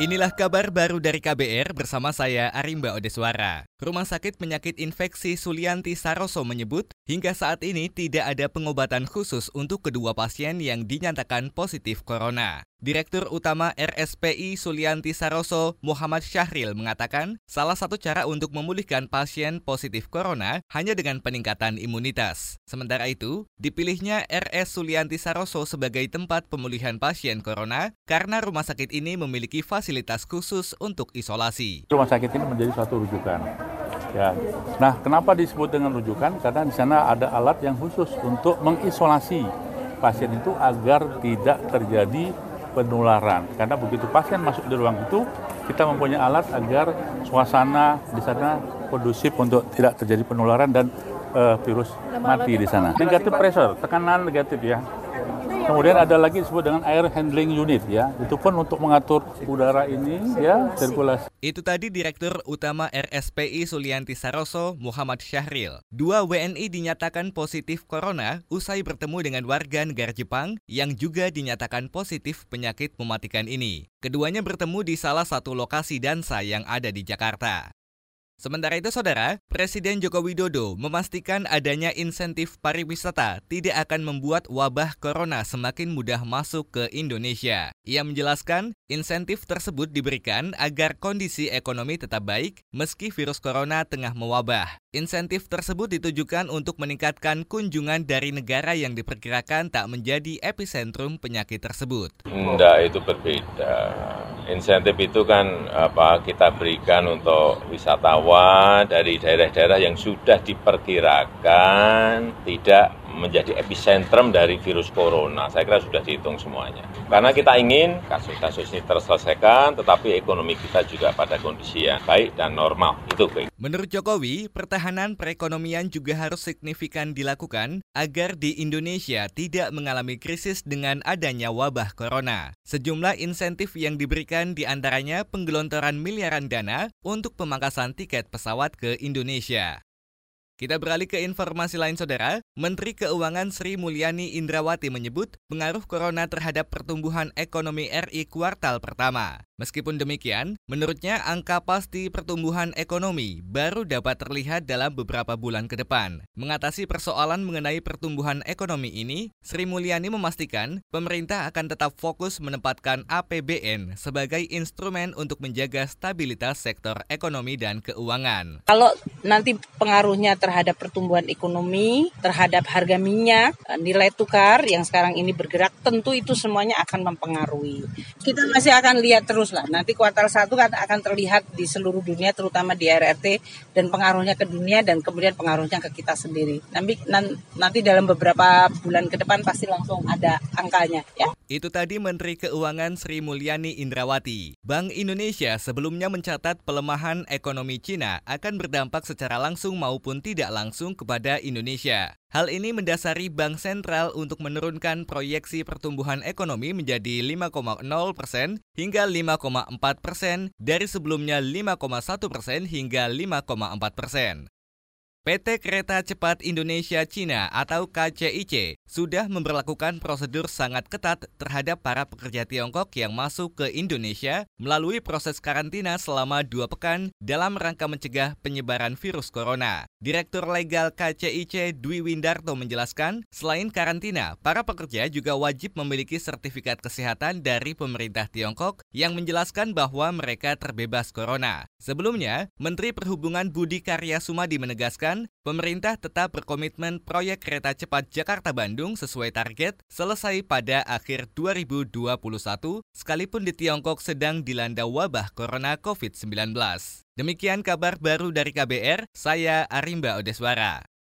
Inilah kabar baru dari KBR bersama saya Arimba Odeswara. Rumah Sakit Penyakit Infeksi Sulianti Saroso menyebut hingga saat ini tidak ada pengobatan khusus untuk kedua pasien yang dinyatakan positif corona. Direktur Utama RSPI Sulianti Saroso Muhammad Syahril mengatakan salah satu cara untuk memulihkan pasien positif corona hanya dengan peningkatan imunitas. Sementara itu, dipilihnya RS Sulianti Saroso sebagai tempat pemulihan pasien corona karena rumah sakit ini memiliki fasilitas khusus untuk isolasi. Rumah sakit ini menjadi suatu rujukan. Ya. Nah, kenapa disebut dengan rujukan? Karena di sana ada alat yang khusus untuk mengisolasi pasien itu agar tidak terjadi penularan. Karena begitu pasien masuk di ruang itu, kita mempunyai alat agar suasana di sana kondusif untuk tidak terjadi penularan dan uh, virus mati di sana. Negatif pressure, tekanan negatif ya. Kemudian ada lagi disebut dengan air handling unit ya. Itu pun untuk mengatur udara ini ya, sirkulasi. Itu tadi Direktur Utama RSPI Sulianti Saroso Muhammad Syahril. Dua WNI dinyatakan positif corona usai bertemu dengan warga negara Jepang yang juga dinyatakan positif penyakit mematikan ini. Keduanya bertemu di salah satu lokasi dansa yang ada di Jakarta. Sementara itu, saudara, Presiden Joko Widodo memastikan adanya insentif pariwisata tidak akan membuat wabah corona semakin mudah masuk ke Indonesia. Ia menjelaskan, insentif tersebut diberikan agar kondisi ekonomi tetap baik meski virus corona tengah mewabah. Insentif tersebut ditujukan untuk meningkatkan kunjungan dari negara yang diperkirakan tak menjadi epicentrum penyakit tersebut. Tidak, itu berbeda. Insentif itu kan apa kita berikan untuk wisatawan dari daerah-daerah yang sudah diperkirakan tidak menjadi epicentrum dari virus corona. Saya kira sudah dihitung semuanya. Karena kita ingin kasus-kasus ini terselesaikan, tetapi ekonomi kita juga pada kondisi yang baik dan normal. Itu baik. Menurut Jokowi, pertahanan perekonomian juga harus signifikan dilakukan agar di Indonesia tidak mengalami krisis dengan adanya wabah corona. Sejumlah insentif yang diberikan di antaranya penggelontoran miliaran dana untuk pemangkasan tiket pesawat ke Indonesia. Kita beralih ke informasi lain saudara. Menteri Keuangan Sri Mulyani Indrawati menyebut pengaruh corona terhadap pertumbuhan ekonomi RI kuartal pertama. Meskipun demikian, menurutnya angka pasti pertumbuhan ekonomi baru dapat terlihat dalam beberapa bulan ke depan. Mengatasi persoalan mengenai pertumbuhan ekonomi ini, Sri Mulyani memastikan pemerintah akan tetap fokus menempatkan APBN sebagai instrumen untuk menjaga stabilitas sektor ekonomi dan keuangan. Kalau nanti pengaruhnya terhadap pertumbuhan ekonomi, terhadap harga minyak, nilai tukar yang sekarang ini bergerak, tentu itu semuanya akan mempengaruhi. Kita masih akan lihat terus lah. Nanti kuartal satu kan akan terlihat di seluruh dunia, terutama di RRT dan pengaruhnya ke dunia dan kemudian pengaruhnya ke kita sendiri. Nanti nanti dalam beberapa bulan ke depan pasti langsung ada angkanya. Ya. Itu tadi Menteri Keuangan Sri Mulyani Indrawati. Bank Indonesia sebelumnya mencatat pelemahan ekonomi Cina akan berdampak secara langsung maupun tidak langsung kepada Indonesia. Hal ini mendasari Bank Sentral untuk menurunkan proyeksi pertumbuhan ekonomi menjadi 5,0 persen hingga 5,4 persen dari sebelumnya 5,1 persen hingga 5,4 persen. PT Kereta Cepat Indonesia Cina atau KCIC sudah memperlakukan prosedur sangat ketat terhadap para pekerja Tiongkok yang masuk ke Indonesia melalui proses karantina selama dua pekan dalam rangka mencegah penyebaran virus corona. Direktur Legal KCIC Dwi Windarto menjelaskan, selain karantina, para pekerja juga wajib memiliki sertifikat kesehatan dari pemerintah Tiongkok yang menjelaskan bahwa mereka terbebas corona. Sebelumnya, Menteri Perhubungan Budi Karya Sumadi menegaskan pemerintah tetap berkomitmen proyek kereta cepat Jakarta-Bandung sesuai target selesai pada akhir 2021, sekalipun di Tiongkok sedang dilanda wabah corona COVID-19. Demikian kabar baru dari KBR, saya Arimba Odeswara.